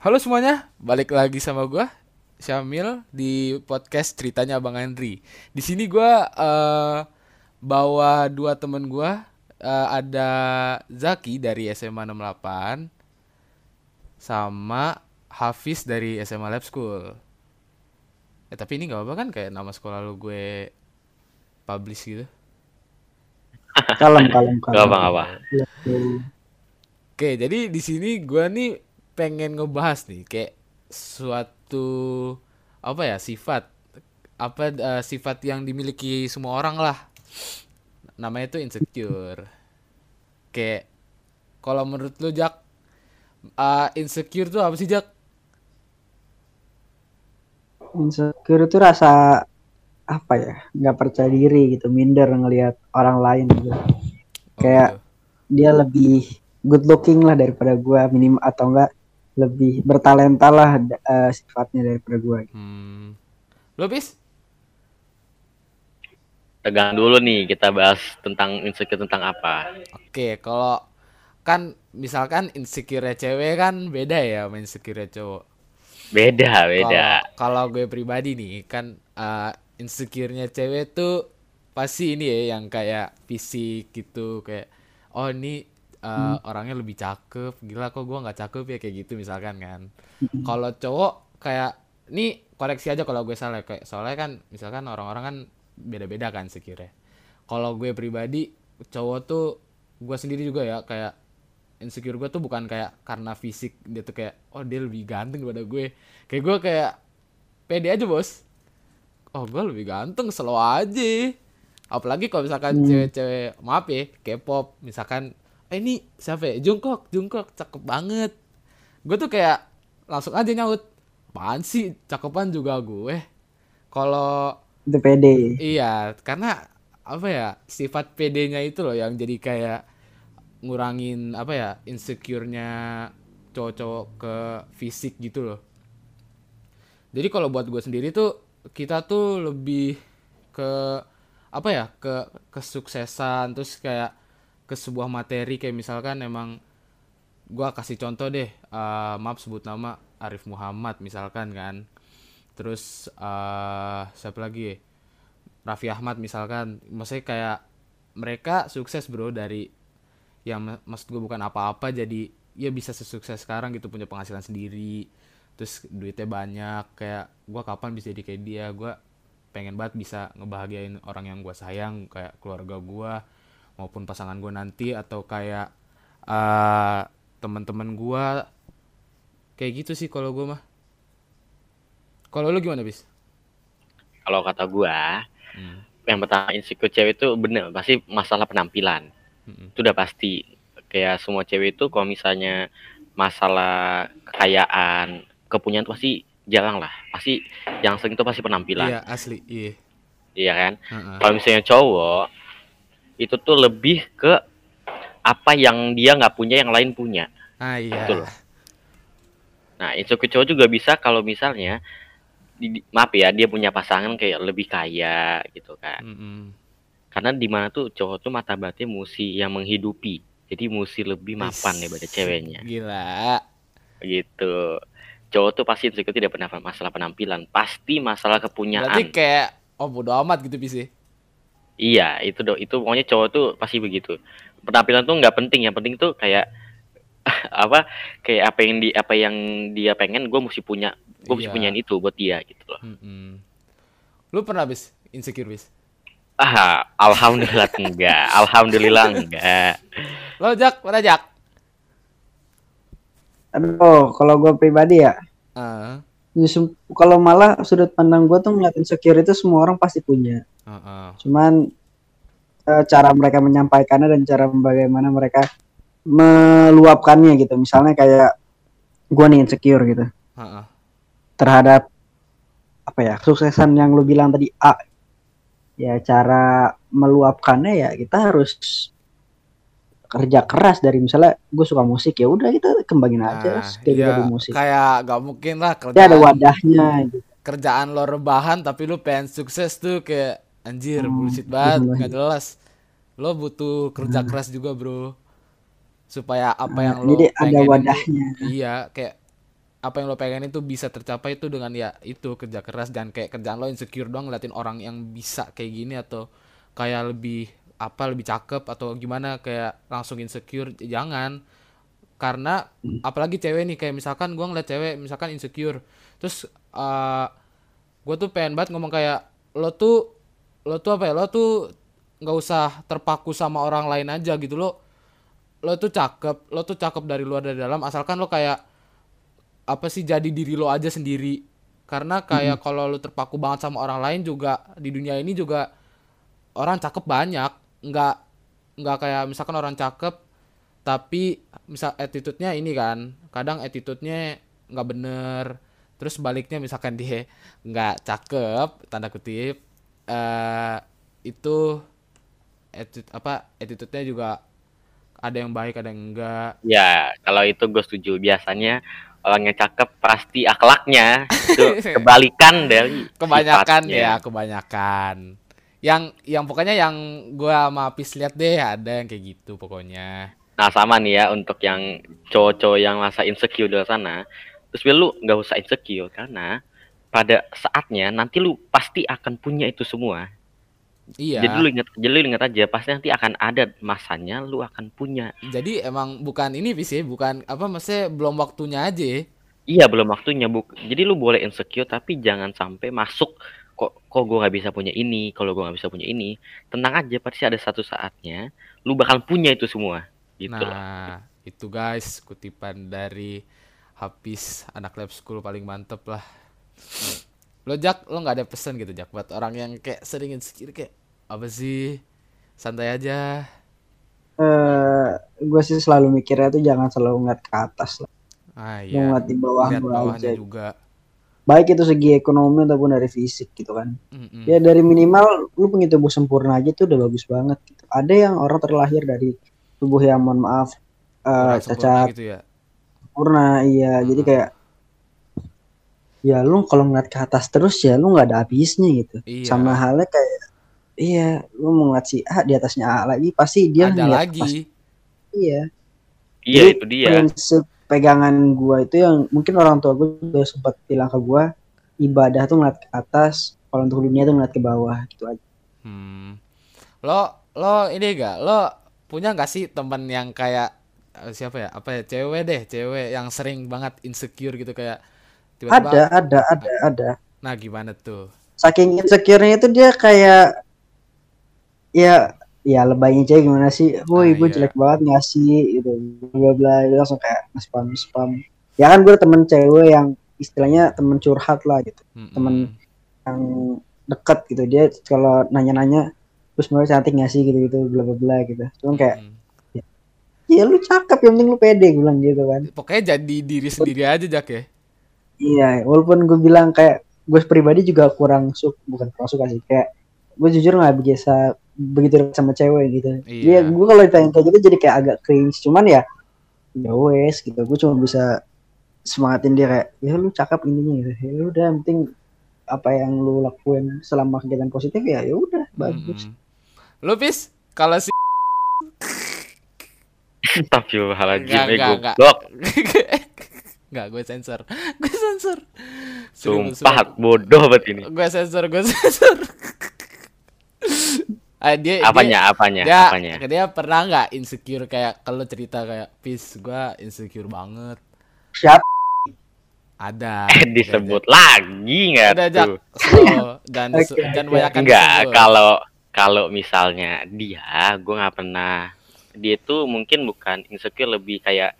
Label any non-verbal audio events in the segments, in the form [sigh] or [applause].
Halo semuanya, balik lagi sama gua Syamil di podcast ceritanya Bang Andri. Di sini gua eh, bawa dua temen gua Eh, ada Zaki dari SMA 68 sama Hafiz dari SMA Lab School. Eh tapi ini nggak apa kan kayak nama sekolah lu gue publish gitu. Kalem, kalem, kalem. Gak apa apa. Iya, Oke, jadi di sini gua nih pengen ngebahas nih kayak suatu apa ya sifat apa eh, sifat yang dimiliki semua orang lah. Namanya itu insecure. Kayak kalau menurut lu Jak eh, insecure tuh apa sih Jak? Insecure itu rasa apa ya? Nggak percaya diri gitu, minder ngelihat orang lain gitu. Oh, Kayak gitu. dia lebih good looking lah daripada gua minim atau enggak lebih bertalenta lah eh, sifatnya daripada gua. Hmm. Lu bis? Tegang dulu nih kita bahas tentang insecure tentang apa. Oke, kalau kan misalkan insecure cewek kan beda ya sama insecure cowok. Beda, beda. Kalau kalau gue pribadi nih kan uh, insecure-nya cewek tuh pasti ini ya yang kayak fisik gitu kayak oh ini uh, orangnya lebih cakep. Gila kok gua nggak cakep ya kayak gitu misalkan kan. Kalau cowok kayak ini koreksi aja kalau gue salah kayak soalnya kan misalkan orang-orang kan beda-beda kan insecure Kalau gue pribadi cowok tuh gue sendiri juga ya kayak insecure gue tuh bukan kayak karena fisik dia tuh kayak oh dia lebih ganteng daripada gue. Kayak gue kayak pede aja bos. Oh gue lebih ganteng selalu aja. Apalagi kalau misalkan cewek-cewek maaf ya K-pop misalkan eh ini siapa ya Jungkook Jungkook cakep banget gue tuh kayak langsung aja nyaut apaan sih cakepan juga gue kalau Itu pede. Iya, karena apa ya sifat PD-nya itu loh yang jadi kayak ngurangin apa ya insecure-nya cowok-cowok ke fisik gitu loh. Jadi kalau buat gue sendiri tuh kita tuh lebih ke apa ya ke kesuksesan terus kayak ke sebuah materi kayak misalkan emang gua kasih contoh deh eh, maaf sebut nama Arif Muhammad misalkan kan. Terus eh siapa lagi ya? Raffi Ahmad misalkan. Maksudnya kayak mereka sukses bro dari yang ma- maksud gue bukan apa-apa jadi ya bisa sesukses sekarang gitu punya penghasilan sendiri terus duitnya banyak kayak gua kapan bisa jadi kayak dia? Gua pengen banget bisa ngebahagiain orang yang gua sayang kayak keluarga gua maupun pasangan gua nanti atau kayak eh teman-teman gua kayak gitu sih kalau gua mah kalau lu gimana bis Kalau kata gua, Hmm. yang pertama insecure cewek itu bener pasti masalah penampilan. Mm-mm. Itu udah pasti. Kayak semua cewek itu kalau misalnya masalah kekayaan, kepunyaan itu pasti jarang lah. Pasti yang sering itu pasti penampilan. iya asli iya Iya kan? Heeh. Kalau misalnya cowok itu tuh lebih ke apa yang dia nggak punya yang lain punya. ah iya Betul. Nah, insecure cowok juga bisa kalau misalnya di, di- maaf ya dia punya pasangan kayak lebih kaya gitu kan. Mm-mm. Karena di mana tuh cowok tuh mata batin musi yang menghidupi. Jadi musi lebih mapan Is, daripada ceweknya gila gitu. Cowok tuh pasti insecure tidak pernah masalah penampilan, pasti masalah berarti kepunyaan. kayak oh bodo amat gitu bis ya? Iya, itu do itu pokoknya cowok tuh pasti begitu. Penampilan tuh nggak penting, yang penting tuh kayak [laughs] apa kayak apa yang di apa yang dia pengen gue mesti punya gue mesti Iya. punyain itu buat dia gitu loh Mm-mm. lu pernah bis insecure bis ah alhamdulillah [laughs] enggak alhamdulillah enggak lo jak pernah jak Aduh, kalau gua pribadi ya, Ah, justru kalau malah sudut pandang gua tuh ngeliat insecure itu semua orang pasti punya. ah, ah. Cuman eh, cara mereka menyampaikannya dan cara bagaimana mereka meluapkannya gitu. Misalnya kayak gua nih insecure gitu Ah, ah. terhadap apa ya kesuksesan yang lu bilang tadi A. Ya cara meluapkannya ya kita harus kerja keras dari misalnya gue suka musik ya udah kita kembangin aja Nah, skill iya, musik. kayak gak mungkin lah Dia ada kerjaan wadahnya gitu. kerjaan lo rebahan tapi lu pengen sukses tuh kayak anjir Hmm, bullshit banget bener. nggak jelas lo butuh kerja keras juga bro supaya apa yang Nah, lo jadi ada wadahnya. iya kayak apa yang lo pengen itu bisa tercapai itu dengan ya itu kerja keras dan kayak kerjaan lo insecure doang ngeliatin orang yang bisa kayak gini atau kayak lebih apa lebih cakep atau gimana kayak langsung insecure jangan. Karena apalagi cewek nih kayak misalkan gua ngeliat cewek misalkan insecure terus uh, gue tuh pengen banget ngomong kayak lo tuh lo tuh apa ya lo tuh nggak usah terpaku sama orang lain aja gitu lo lo tuh cakep lo tuh cakep dari luar dari dalam asalkan lo kayak apa sih jadi diri lo aja sendiri. Karena kayak kalau lo terpaku banget sama orang lain juga di dunia ini juga orang cakep banyak nggak nggak kayak misalkan orang cakep tapi misal attitude-nya ini kan kadang attitude-nya nggak bener terus baliknya misalkan dia nggak cakep tanda kutip eh itu attitude apa attitude-nya juga ada yang baik ada yang enggak Ya, kalau itu gue setuju. Biasanya orang yang cakep pasti akhlaknya itu [laughs] kebalikan dari kebanyakan sifatnya. ya kebanyakan yang yang pokoknya yang gua sama Apis lihat deh ada yang kayak gitu pokoknya Nah, sama nih ya untuk yang cowok-cowok yang merasa insecure di sana. Terus lu nggak usah insecure karena pada saatnya nanti lu pasti akan punya itu semua. iya Jadi lu ingat, jadi lu ingat aja pasti nanti akan ada masanya lu akan punya. jadi emang bukan ini bis ya bukan apa maksudnya belum waktunya aja ya. Iya belum waktunya bu. Jadi lu boleh insecure tapi jangan sampai masuk kok gue nggak bisa punya ini. Kalau gue nggak bisa punya ini, tenang aja pasti ada satu saatnya lu bakal punya itu semua. Gitu loh. nah itu guys kutipan dari Hafiz anak lab school paling mantep lah lo Jak lo nggak ada pesan gitu Jak buat orang yang kayak sering insecure kayak apa sih santai aja eh gue sih selalu mikirnya tuh jangan selalu ngeliat ke atas lah. ah iya ngeliat di bawah gua bawahnya aja. juga Baik itu segi ekonomi ataupun dari fisik gitu kan. Mm-mm. Ya dari minimal lu punya tubuh sempurna aja tuh udah bagus banget gitu. Ada yang orang terlahir dari tubuh yang mohon maaf sempurna cacat gitu ya sempurna iya jadi Hmm. kayak ya lu kalau ngeliat ke atas terus ya lu nggak ada habisnya gitu iya sama halnya kayak iya lu mau ngeliat si A di atasnya A lagi pasti dia ada lagi iya Iya Jadi, itu dia. prinsip pegangan gua itu yang mungkin orang tua gua juga sempat bilang ke gua ibadah tuh ngeliat ke atas kalau untuk dunia tuh ngeliat ke bawah gitu aja Hmm. Lo lo ini gak? Lo punya gak sih temen yang kayak eh, siapa ya? Apa ya? Cewek deh, cewek yang sering banget insecure gitu kayak tiba-tiba. ada ada ada ada Nah, gimana tuh? saking insecure-nya itu dia kayak ya ya lebaynya cewek gimana sih Ah, woi gue iya. jelek banget ngasih gitu bla bla Dia langsung kayak spam spam ya kan gue temen cewek yang istilahnya temen curhat lah gitu Mm-mm. Temen- yang deket gitu dia kalau nanya-nanya terus mulai cantik nggak sih gitu gitu bla bla bla gitu cuman kayak Mm-mm. ya lu cakep yang penting lu pede gue bilang gitu kan Pokoknya jadi diri sendiri aja Jak ya. Iya, walaupun gue bilang kayak gue pribadi juga kurang suka, bukan kurang suka sih, kayak gue jujur nggak biasa begitu sama cewek gitu. Iya. Dia gue kalau ditanya kayak gitu jadi kayak agak cringe, cuman ya ya wes gitu. Gue cuma bisa semangatin dia kayak ya lu cakep ininya gitu. Ya udah, yang penting apa yang lu lakuin selama kegiatan positif ya ya udah bagus. Mm-mm. Lo Pis, kalau si Astagfirullahaladzim, eh goblok. Enggak, [laughs] gue sensor. Gue sensor. Sumpah bodoh banget ini. Gue sensor, gue sensor. [laughs] Ah, dia, dia- Apanya, apanya, dia, apanya? dia pernah nggak insecure kayak kalau cerita kayak pis gue insecure banget Siap. ada Disebut lagi nggak ada tuh? slow dan [laughs] su- dan banyak Enggak, kalau kalau misalnya dia, gue nggak pernah. Dia tuh mungkin bukan insecure, lebih kayak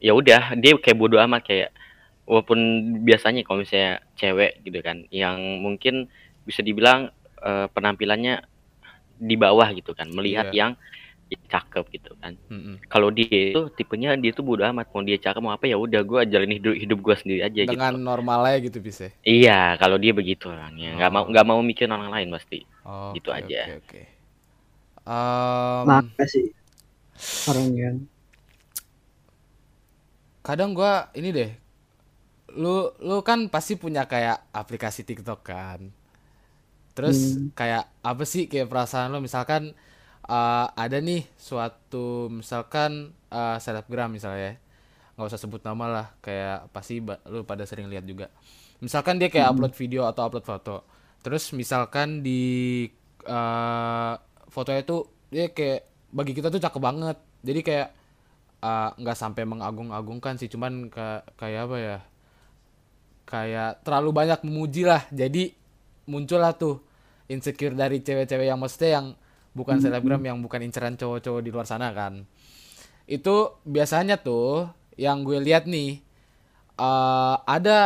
ya udah dia kayak bodo amat kayak walaupun biasanya kalau misalnya cewek gitu kan, yang mungkin bisa dibilang eh, penampilannya di bawah gitu kan, melihat Iya. yang cakep gitu kan. Mm-mm. Kalau dia itu tipenya dia tuh bodo amat mau dia cakep mau apa ya udah gue jalanin hidup hidup gue sendiri aja gitu. dengan normalnya gitu bisa Iya, kalau dia begitu orangnya, nggak mau Oh. nggak mau mikirin orang lain pasti. oh, Gitu oke, aja. oke, oke. Em, Makasih orang yang kadang gua ini deh lu lu kan pasti punya kayak aplikasi TikTok kan terus Hmm. kayak apa sih kayak perasaan lo? Misalkan eh, ada nih suatu misalkan eh, selebgram misalnya ya, nggak usah sebut nama lah kayak pasti lu pada sering lihat juga. Misalkan dia kayak upload video atau upload foto. Terus misalkan di eh, fotonya tuh dia kayak bagi kita tuh cakep banget. Jadi kayak nggak sampai mengagung-agungkan sih. Cuman kayak kayak apa ya? Kayak terlalu banyak memuji lah. Jadi muncullah tuh insecure dari cewek-cewek yang maksudnya yang bukan selebgram yang bukan inceran cowok-cowok di luar sana kan. Itu biasanya tuh yang gue lihat nih eh, ada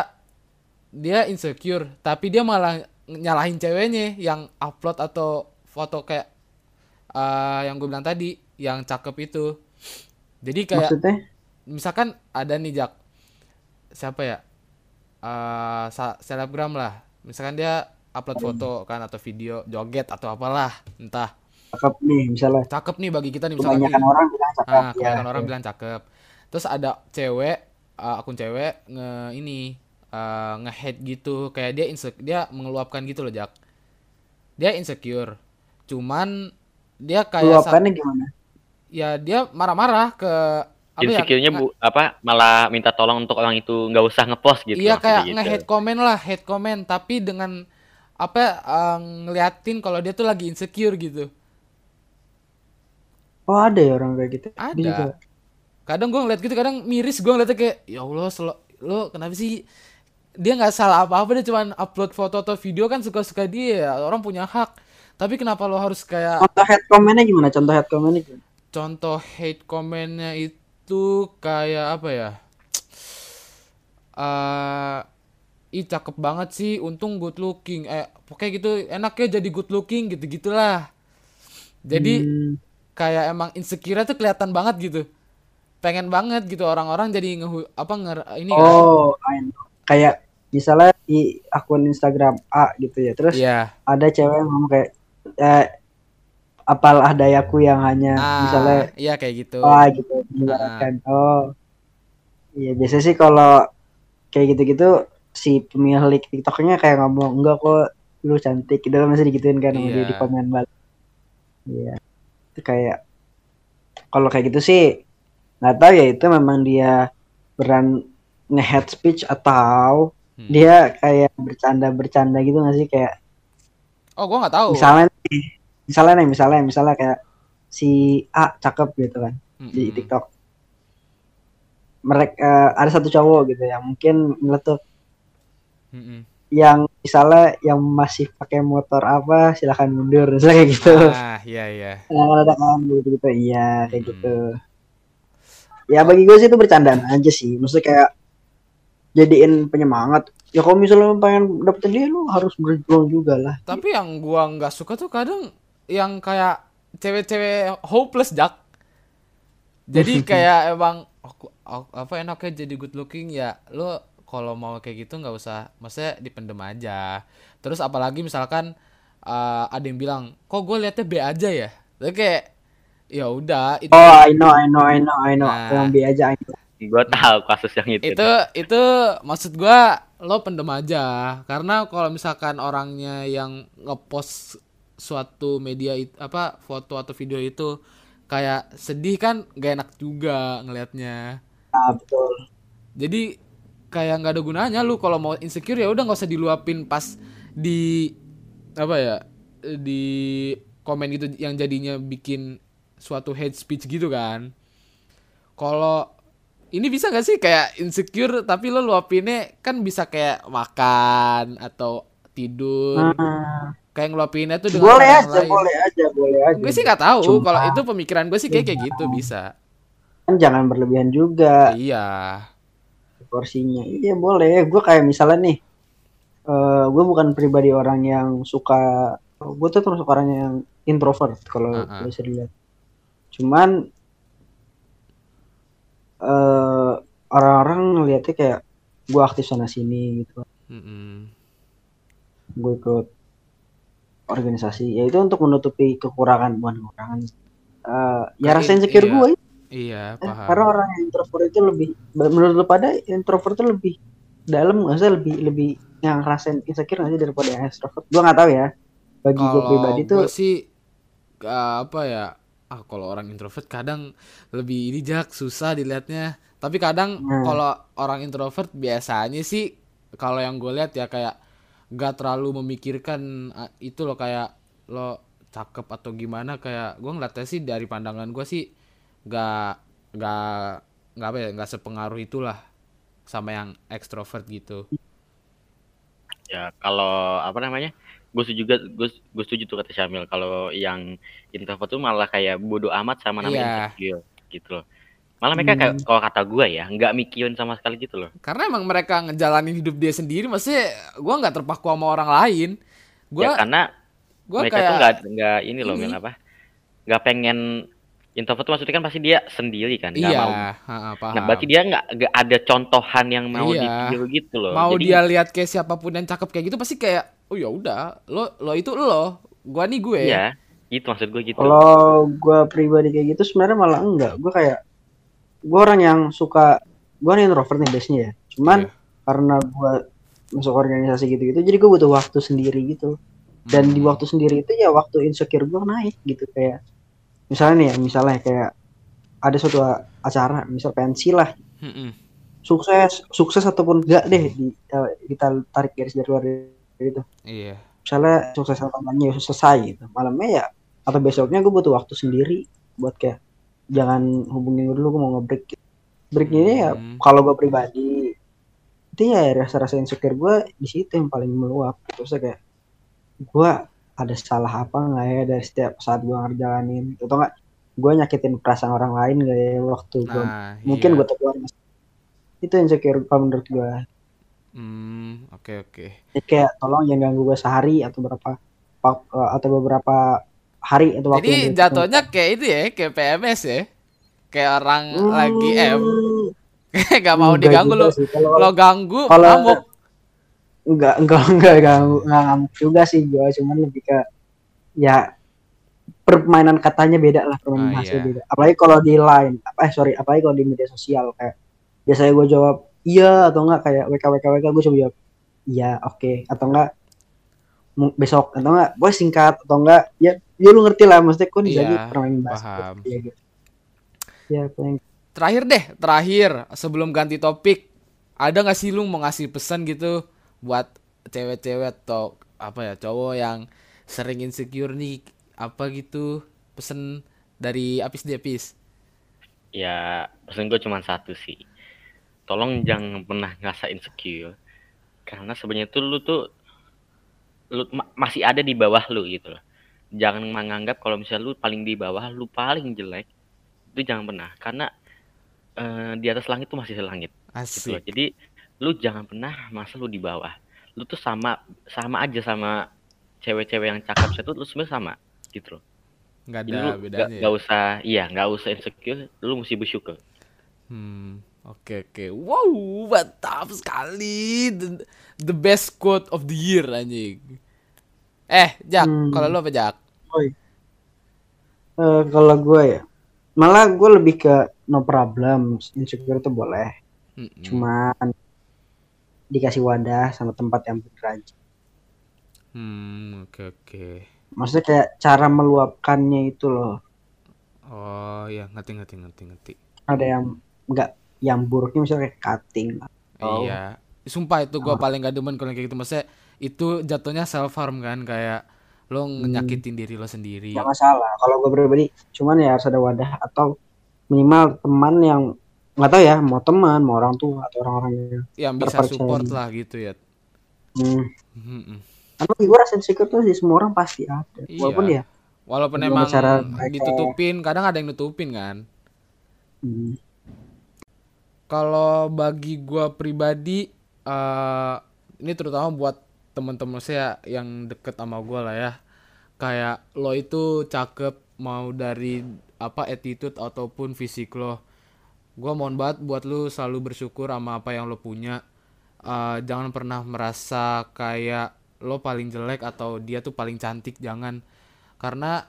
dia insecure tapi dia malah nyalahin ceweknya yang upload atau foto kayak eh, yang gue bilang tadi yang cakep itu. Jadi kayak Maksudnya? misalkan ada nih Jak siapa ya? Sa- selebgram lah. Misalkan dia upload foto kan atau video joget atau apalah entah Cakep nih misalnya. cakep nih bagi kita nih misalkan Kebanyakan nih. orang bilang cakep. Ah, ya. orang bilang cakep. Terus ada cewek, uh, akun cewek nge ini uh, nge-hate gitu, kayak dia insecure, dia mengeluapkan gitu loh, Jak. Dia insecure. Cuman dia kayak Luapannya gimana? ya dia marah-marah ke apa ya? Insecure-nya bu apa malah minta tolong untuk orang itu nggak usah ngepost gitu. Iya kayak gitu. nge-hate komen lah, hate komen tapi dengan apa ya, uh, ngeliatin kalau dia tuh lagi insecure gitu. Oh ada ya orang kayak gitu. Ada. Dia juga. kadang gue ngeliat gitu kadang miris gue ngeliatnya kayak ya allah selo, lo kenapa sih dia nggak salah apa-apa dia cuman upload foto atau video kan suka-suka dia orang punya hak tapi kenapa lo harus kayak Contoh head komennya gimana? Contoh head komennya gimana? contoh hate komennya itu kayak apa ya eh ih cakep banget sih. Untung good looking. Eh pokoknya gitu enaknya jadi good looking gitu gitulah jadi Hmm, kayak emang insecure tuh kelihatan banget gitu. Pengen banget gitu orang-orang jadi ngehu apa nger ini kan? Oh, know. kayak misalnya di akun Instagram A gitu ya. Terus iya. ada cewek yang ngomong kayak eh, apalah dayaku yang hanya ah misalnya iya kayak gitu. Ah gitu diibaratkan. Oh. Iya, biasa sih kalau kayak gitu-gitu si pemilik TikToknya kayak ngomong enggak kok lu cantik gitu kan masih digituin kan dia Iya. di komen balik. Iya. Itu kayak kalau kayak gitu sih nggak tahu ya itu memang dia beran nge-head speech atau Hmm. dia kayak bercanda-bercanda gitu nggak sih kayak oh gua nggak tahu misalnya misalnya nih misalnya misalnya kayak si A cakep gitu kan di Mm-mm. TikTok mereka ada satu cowok gitu yang mungkin meletup Mm-mm. yang misalnya yang masih pakai motor apa silahkan mundur. Misalnya [laughs] kayak gitu. Ah iya iya. Nah, ada kan gitu gitu. Iya kayak Hmm. gitu. Ya bagi gue sih itu bercandaan aja sih. Maksudnya kayak jadiin penyemangat. Ya kalau misalnya lu pengen dapetin dia lu harus berjuang juga lah. Tapi yang gua nggak suka tuh kadang yang kayak cewek-cewek hopeless jak jadi [laughs] kayak emang aku, aku- apa enaknya jadi good looking? Ya lo kalau mau kayak gitu nggak usah maksudnya dipendem aja. Terus apalagi misalkan eh, ada yang bilang kok gue liatnya B aja ya? Terus kayak ya udah itu oh I know I know I know I know. Nah. yang B aja I know. Gue tahu kasus yang itu. itu itu maksud gua lo pendem aja. Karena kalau misalkan orangnya yang ngepost suatu media it- apa foto atau video itu kayak sedih kan gak enak juga ngelihatnya nah betul. Jadi kayak nggak ada gunanya lu. Kalau mau insecure ya udah nggak usah diluapin pas di apa ya di komen gitu yang jadinya bikin suatu hate speech gitu kan. Kalau ini bisa gak sih kayak insecure tapi lo luapinnya kan bisa kayak makan atau tidur. Nah, kayak ngeluapinnya tuh dengan boleh aja lain. boleh aja boleh aja. Gue sih nggak tahu. Kalau itu pemikiran gue sih kayak kayak gitu bisa. Kan jangan berlebihan juga. Iya porsinya iya boleh. Gue kayak misalnya nih eh gue bukan pribadi orang yang suka gue tuh termasuk orang yang introvert kalau Ah, ah. bisa dilihat. Cuman eh orang-orang ngeliatnya kayak gue aktif sana sini gitu. Mm-mm. gue ikut organisasi. Ya itu untuk menutupi kekurangan bukan kekurangan Eh ya rasa in- insecure iya. gue iya Eh, paham. karena orang yang introvert itu lebih menurut lu pada introvert itu lebih dalam nggak sih? Lebih lebih yang ngerasain insecure sih daripada yang extrovert? Gua nggak tahu ya. Bagi gue pribadi tuh sih uh, apa ya? Ah kalau orang introvert kadang lebih ini jak susah dilihatnya. Tapi kadang Hmm. kalau orang introvert biasanya sih kalau yang gue lihat ya kayak gak terlalu memikirkan ah, itu loh kayak lo cakep atau gimana kayak gue ngeliatnya sih dari pandangan gue sih gak gak nggak apa ya nggak sepengaruh itulah sama yang ekstrovert gitu. Ya kalau apa namanya? Gue setuju juga gue gue setuju tuh kata Syamil kalau yang introvert tuh malah kayak bodoh amat sama namanya Iya. insecure gitu loh. Malah mereka kayak Hmm. kalau kata gue ya nggak mikirin sama sekali gitu loh. Karena emang mereka ngejalanin hidup dia sendiri, maksudnya gue nggak terpaku sama orang lain. Gue ya karena gue mereka kayak tuh nggak nggak ini loh ini. Mil, apa? Nggak pengen introvert maksudnya kan pasti dia sendiri kan, nggak iya, mau. ha-ha, paham. Nah, berarti dia nggak nggak ada contohan yang mau Iya. ditiru gitu loh. mau Jadi dia lihat kayak siapa pun yang cakep kayak gitu pasti kayak oh ya udah lo lo itu lo gua nih gue iya, gitu maksud gue gitu. Kalau gue pribadi kayak gitu sebenarnya malah enggak. Gue kayak gue orang yang suka gue nih introvert nih biasanya ya. Cuman Iya. karena gue masuk organisasi gitu-gitu, jadi gue butuh waktu sendiri gitu. Dan di Hmm. waktu sendiri itu ya waktu insecure gue naik gitu kayak misalnya nih ya, misalnya kayak ada suatu acara, misal pensi lah, Mm-mm. sukses, sukses ataupun enggak deh di, eh, kita tarik garis dari luar dari itu. iya misalnya sukses kampanye selesai gitu malamnya ya atau besoknya gue butuh waktu sendiri buat kayak jangan hubungin gue dulu gue mau nge-break gitu. breaknya ini ya Hmm. kalau gue pribadi itu ya rasa-rasa insecure gue di situ yang paling meluap terus kayak gue ada salah apa nggak ya dari setiap saat gue ngerjalanin atau enggak gue nyakitin perasaan orang lain gak ya waktu gue nah mungkin iya. gue tegur itu insecure kalau menurut gue hmm oke oke. Ya, kayak tolong jangan ganggu gue sehari atau berapa eh, atau beberapa hari atau waktu jadi jatuhnya kayak itu ya kayak PMS ya? Kayak orang lagi M. [laughs] Nggak mau diganggu lo lo ganggu kalau- ngamuk enggak enggak enggak [laughs] ngamuk juga sih gue cuman lebih ke ya permainan katanya beda lah permainan Ah, bahasa iya. beda apalagi kalau di line eh sorry apalagi kalau di media sosial kayak biasanya gue jawab iya atau enggak kayak WK WK WK gue coba jawab iya oke atau enggak besok atau enggak gue singkat atau enggak ya ya lu ngerti lah maksudnya kok Iya, jadi permainan paham. ya gitu ya paling terakhir deh terakhir sebelum ganti topik ada nggak sih lu mau ngasih pesan gitu buat cewek-cewek atau apa ya cowok yang sering insecure nih apa gitu pesen dari apis di apis Ya, pesan gue cuma satu sih. Tolong jangan pernah ngerasa insecure. Karena sebenarnya tuh lu tuh lu ma- masih ada di bawah lu gitu loh. Jangan menganggap kalau misalnya lu paling di bawah, lu paling jelek. Itu jangan pernah. Karena eh, di atas langit tuh masih langit gitu loh. asik Jadi lu jangan pernah masa lu di bawah. Lu tuh sama sama aja sama cewek-cewek yang cakep itu lu sebenarnya sama gitu loh. nggak Jadi ada lu nggak bedanya ya? nggak usah iya nggak usah insecure, lu mesti bersyukur. hmm oke oke wow mantap sekali the, the best quote of the year anjing eh Jak Hmm. kalau lu apa Jak Eh, kalau gue ya malah gue lebih ke no problem insecure itu boleh Mm-mm. cuman dikasih wadah sama tempat yang bener aja hmm oke oke maksudnya kayak cara meluapkannya itu loh oh ya ngerti ngerti ngerti ngerti ada yang enggak yang buruknya misalnya kayak cutting Oh. Iya. Sumpah itu gua paling gak demen kalau kayak gitu. Maksudnya itu jatuhnya self harm kan kayak lo Hmm. nyakitin diri lo sendiri. nggak masalah kalau gue pribadi cuman ya harus ada wadah atau minimal teman yang nggak tahu ya mau teman mau orang tua atau orang-orang yang Yang bisa terpercaya. support lah gitu ya. hmm. Karena gue rasa insecure tuh di semua orang pasti ada Iya. walaupun ya Walaupun emang cara ditutupin, kadang ada yang nutupin kan. hmm, Kalau bagi gua pribadi eh ini terutama buat teman-teman saya yang deket sama gua lah ya. Kayak lo itu cakep mau dari apa attitude ataupun fisik lo. Gua mohon banget buat lu selalu bersyukur sama apa yang lo punya. Eh, jangan pernah merasa kayak lo paling jelek atau dia tuh paling cantik, jangan. Karena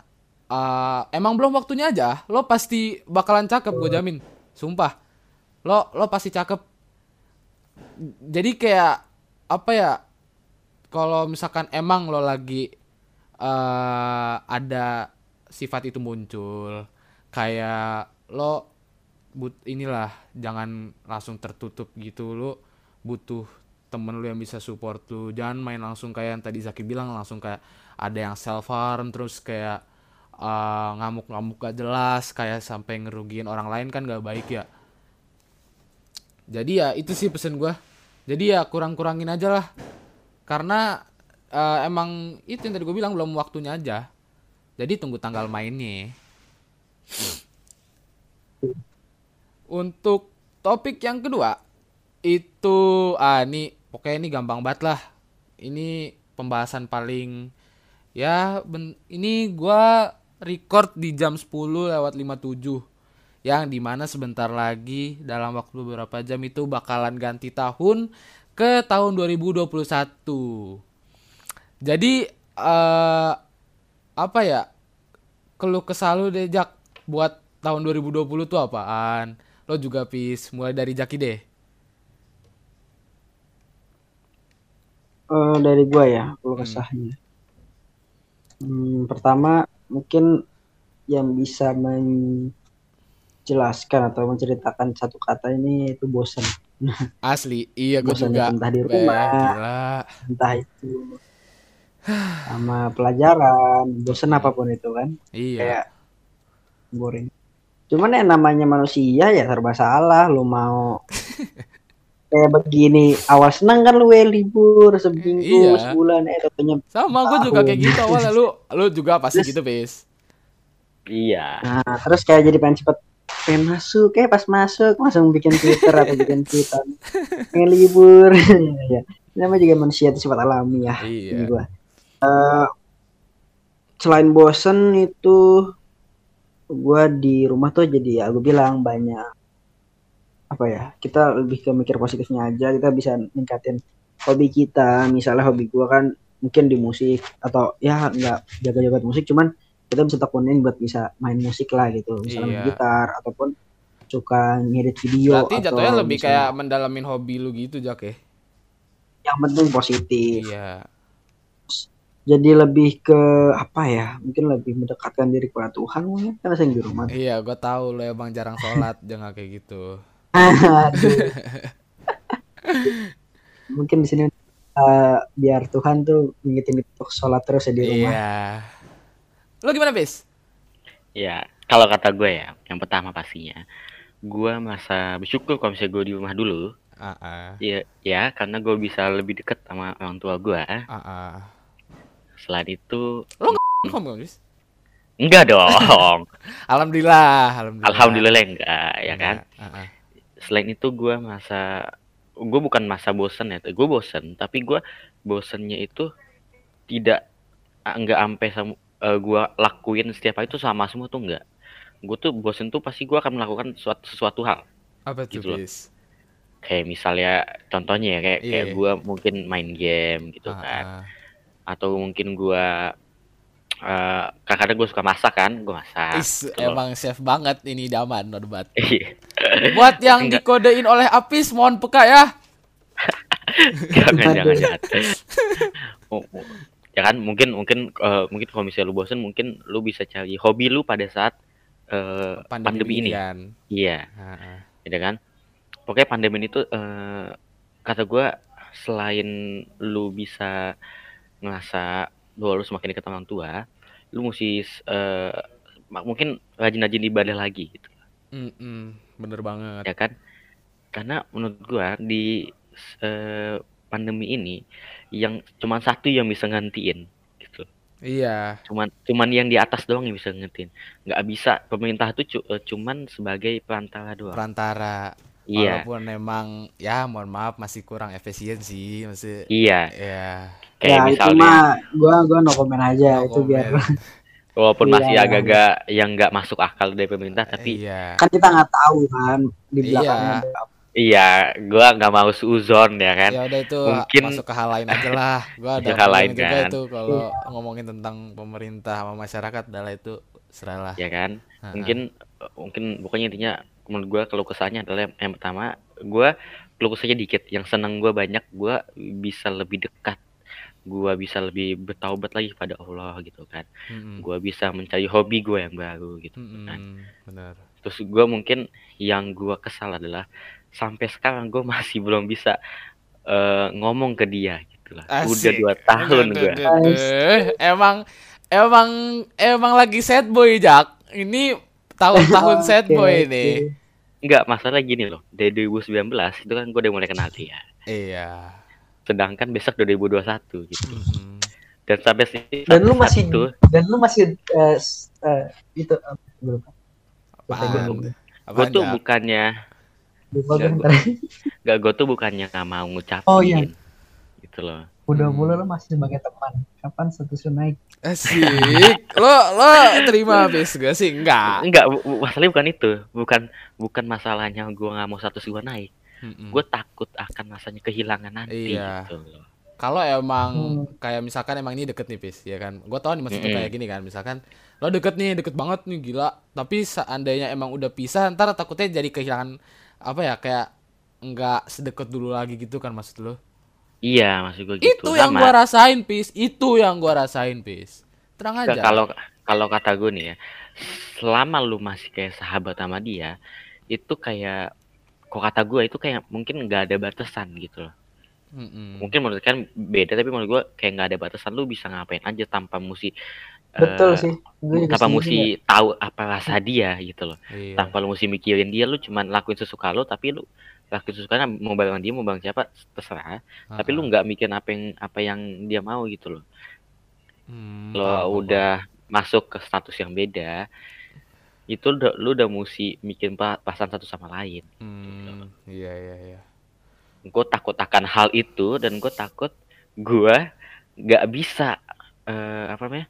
eh, emang belum waktunya aja. Lo pasti bakalan cakep, gue jamin. Sumpah lo lo pasti cakep jadi kayak apa ya kalau misalkan emang lo lagi eh ada sifat itu muncul kayak lo but inilah jangan langsung tertutup gitu lu. Butuh temen lu yang bisa support lu. Jangan main langsung kayak yang tadi Zaki bilang langsung kayak ada yang self harm terus kayak uh, ngamuk-ngamuk gak jelas kayak sampai ngerugiin orang lain kan gak baik ya. Jadi ya itu sih pesen gua. Jadi ya kurang-kurangin aja lah. Karena uh, emang itu yang tadi gue bilang belum waktunya aja. Jadi tunggu tanggal mainnya untuk topik yang kedua itu ah ini pokoknya ini gampang banget lah. Ini pembahasan paling ya ben, ini gua record di jam 10 lewat 57 yang di mana sebentar lagi dalam waktu beberapa jam itu bakalan ganti tahun ke tahun 2021. Jadi uh, apa ya? Keluh kesal lu deh Jak buat tahun 2020 tuh apaan? Lo juga pis mulai dari Jaki deh. Uh, dari gua ya, kalau kesahnya. Hmm. hmm, pertama mungkin yang bisa menjelaskan atau menceritakan satu kata ini itu bosan. [laughs] Asli, iya gue juga. Entah di rumah, entah itu sama pelajaran, bosan apa pun itu kan. [sighs] Iya. Kayak boring. Cuman yang namanya manusia ya serba salah. Lu mau [laughs] kayak begini. Awal senang kan lu libur seminggu iya. sebulan eh katanya sama gue juga kayak gitu awalnya. Lu lu juga pasti terus, gitu bis iya. Nah terus kayak jadi pengen cepet pengen masuk kayak pas masuk langsung bikin twitter atau bikin twitter. [laughs] Pengen libur. [laughs] Ya namanya juga manusia itu sifat alami ya iya. gua. Uh, selain bosen itu gua di rumah tuh jadi ya gue bilang banyak apa ya kita lebih ke mikir positifnya aja kita bisa ningkatin hobi kita. Misalnya hobi gua kan mungkin di musik atau ya nggak jaga-jaga musik cuman kita bisa tekunin buat bisa main musik lah gitu. Misalnya iya. gitar ataupun suka ngedit video berarti jatuhnya lebih misalnya, kayak mendalamin hobi lu gitu Jak ya? Yang penting positif. Iya jadi lebih ke apa ya mungkin lebih mendekatkan diri kepada Tuhan mungkin karena saya di rumah iya gua tahu lo emang jarang sholat jangan kayak gitu [laughs] Mungkin di sini uh, biar Tuhan tuh ngingetin untuk sholat terus ya di rumah. Iya. Lo gimana, Bis? Ya, kalau kata gue ya, yang pertama pastinya, gue masa bersyukur kalau misalnya gue di rumah dulu. Uh -uh. Ya, ya, karena gue bisa lebih deket sama orang tua gue. Uh -uh. Selain itu, lo nggak Bis? Enggak dong. [laughs] alhamdulillah, alhamdulillah. Alhamdulillah enggak, ya kan? Uh -uh selain itu gue masa gue bukan masa bosen ya gue bosen tapi gue bosennya itu tidak nggak sampai sama uh, gue lakuin setiap hari itu sama semua tuh enggak gue tuh bosen tuh pasti gue akan melakukan sesuatu, sesuatu hal apa tuh gitu kayak misalnya contohnya ya kayak yeah. kayak iya. gue mungkin main game gitu uh, kan uh. Atau mungkin gue Uh, kadang-kadang gue suka masak kan, gue masak. Is, gitu emang chef banget ini daman, nobat. Iya. Buat yang Enggak. dikodein oleh Apis, mohon peka ya. [laughs] jangan, jangan, jangan. Oh, oh. Ya kan, mungkin, mungkin, uh, mungkin kalau misalnya lu bosen, mungkin lu bisa cari hobi lu pada saat uh, pandemi, pandemi ini. Kan. Iya. Gitu kan. Pokoknya pandemi ini tuh, uh, kata gue, selain lu bisa ngerasa lu harus makin dekat sama orang tua lu mesti uh, mungkin rajin-rajin ibadah lagi gitu mm -mm, bener banget ya kan karena menurut gua di uh, pandemi ini yang cuma satu yang bisa ngantiin gitu iya cuman cuman yang di atas doang yang bisa ngantiin nggak bisa pemerintah itu cu eh, cuman sebagai perantara doang perantara Iya. Walaupun memang ya mohon maaf masih kurang efisiensi masih. Iya. Iya. Kayak ya, misalnya. Cuma gua gua no komen aja no itu komen. biar. [laughs] Walaupun iya, masih agak-agak yang nggak masuk akal dari pemerintah, tapi iya. kan kita nggak tahu kan di iya. belakangnya. Iya. Iya, gua nggak mau suzon ya kan. Ya udah itu mungkin masuk ke hal lain aja lah. Gua [laughs] ada hal lain juga kan. itu kalau ngomongin tentang pemerintah sama masyarakat adalah itu seralah. Ya kan. Ha -ha. Mungkin mungkin pokoknya intinya menurut gue kalau kesannya adalah yang, yang pertama gue kalau kesahnya dikit yang seneng gue banyak gue bisa lebih dekat gue bisa lebih bertaubat lagi pada Allah gitu kan mm-hmm. gue bisa mencari hobi gue yang baru gitu mm-hmm. kan benar terus gue mungkin yang gue kesal adalah sampai sekarang gue [laughs] masih belum bisa eh, ngomong ke dia gitu lah udah dua tahun Duh, gue duh, duh, duh. Emang emang emang lagi sad boy Jak. Ini tahun-tahun [laughs] sad Oke, boy oke. nih. Enggak, masalah gini loh. Dari 2019 itu kan gue udah mulai kenal dia. Iya. Sedangkan besok 2021 gitu. Mm-mm. Dan sampai sini Dan lu masih itu, dan lu masih eh, s- eh, itu eh, gue lupa. Apaan? gue Apaan, tuh bukannya. Gak, gue tuh bukannya nggak mau ngucapin. Oh, iya. Gitu loh. Udah Hmm. mulai lu masih sebagai teman. Kapan status lu naik? Asik. Lo lo terima habis gak sih? Enggak. Enggak, masalahnya bukan itu. Bukan bukan masalahnya gue nggak mau status gue naik. Mm-mm. Gue takut akan rasanya kehilangan nanti Iya. gitu loh. Kalau emang Hmm. kayak misalkan emang ini deket nih Pis, ya kan? Gue tau nih maksudnya Mm-mm. kayak gini kan, misalkan lo deket nih, deket banget nih gila. Tapi seandainya emang udah pisah, ntar takutnya jadi kehilangan apa ya kayak nggak sedekat dulu lagi gitu kan maksud lo? Iya, maksud gue gitu. Itu yang gua rasain Pis, itu yang gua rasain Pis. Terang aja. kalau kalau kata gue nih ya, selama lu masih kayak sahabat sama dia, itu kayak kok kata gue itu kayak mungkin nggak ada batasan gitu loh. Mm-mm. Mungkin menurut kan beda tapi menurut gue kayak nggak ada batasan lu bisa ngapain aja tanpa musi Betul eh, sih. Gue tanpa musi tahu apa rasa dia gitu loh. Iya. Tanpa lu mesti mikirin dia lu cuman lakuin sesuka lu tapi lu lakuin sesukanya mau bareng dia mau bareng siapa terserah. Tapi lu Ah, nggak mikirin apa yang apa yang dia mau gitu loh. hmm, Lo udah masuk ke status yang beda itu udah, lu udah mesti mikirin pa- perasaan satu sama lain. Hmm, iya iya iya. Gue takut akan hal itu dan gue takut gue nggak bisa eh, apa namanya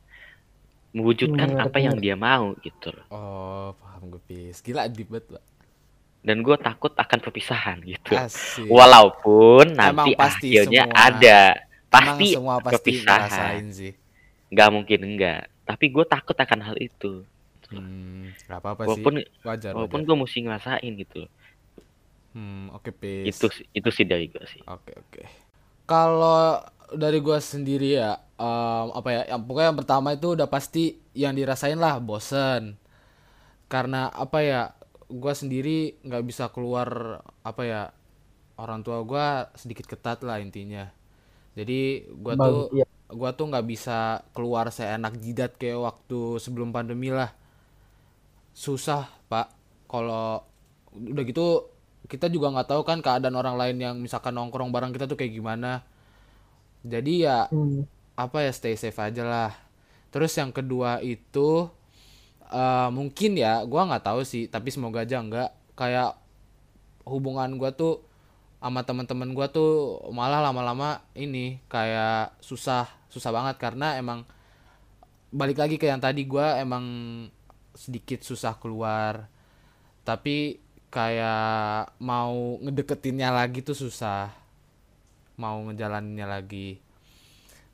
mewujudkan Bener, apa yang dia mau gitu loh. Oh, paham gue Pis. Gila deep banget, Pak. Dan gue takut akan perpisahan gitu. Asik. Walaupun Emang nanti pasti akhirnya semua- ada pasti semua pasti perpisahan. sih. nggak mungkin enggak. Tapi gue takut akan hal itu. Hmm, gak apa-apa Walaupun sih. Wajar, walaupun wajar. gue mesti ngerasain gitu. loh. Hmm, oke, Pis. Itu sih- itu sih dari gue sih. Oke oke. Kalau dari gua sendiri ya, em, apa ya? Yang pokoknya yang pertama itu udah pasti yang dirasain lah bosen. Karena apa ya? Gua sendiri nggak bisa keluar apa ya? Orang tua gua sedikit ketat lah intinya. Jadi gua Bang, tuh iya. gua tuh nggak bisa keluar seenak jidat kayak waktu sebelum pandemi lah. Susah pak. Kalau udah gitu kita juga nggak tahu kan keadaan orang lain yang misalkan nongkrong bareng kita tuh kayak gimana. Jadi ya Hmm. apa ya stay safe aja lah. Terus yang kedua itu eh, mungkin ya gua nggak tahu sih tapi semoga aja enggak kayak hubungan gua tuh sama teman-teman gua tuh malah lama-lama ini kayak susah susah banget karena emang balik lagi ke yang tadi gua emang sedikit susah keluar. Tapi kayak mau ngedeketinnya lagi tuh susah. Mau ngejalaninnya lagi.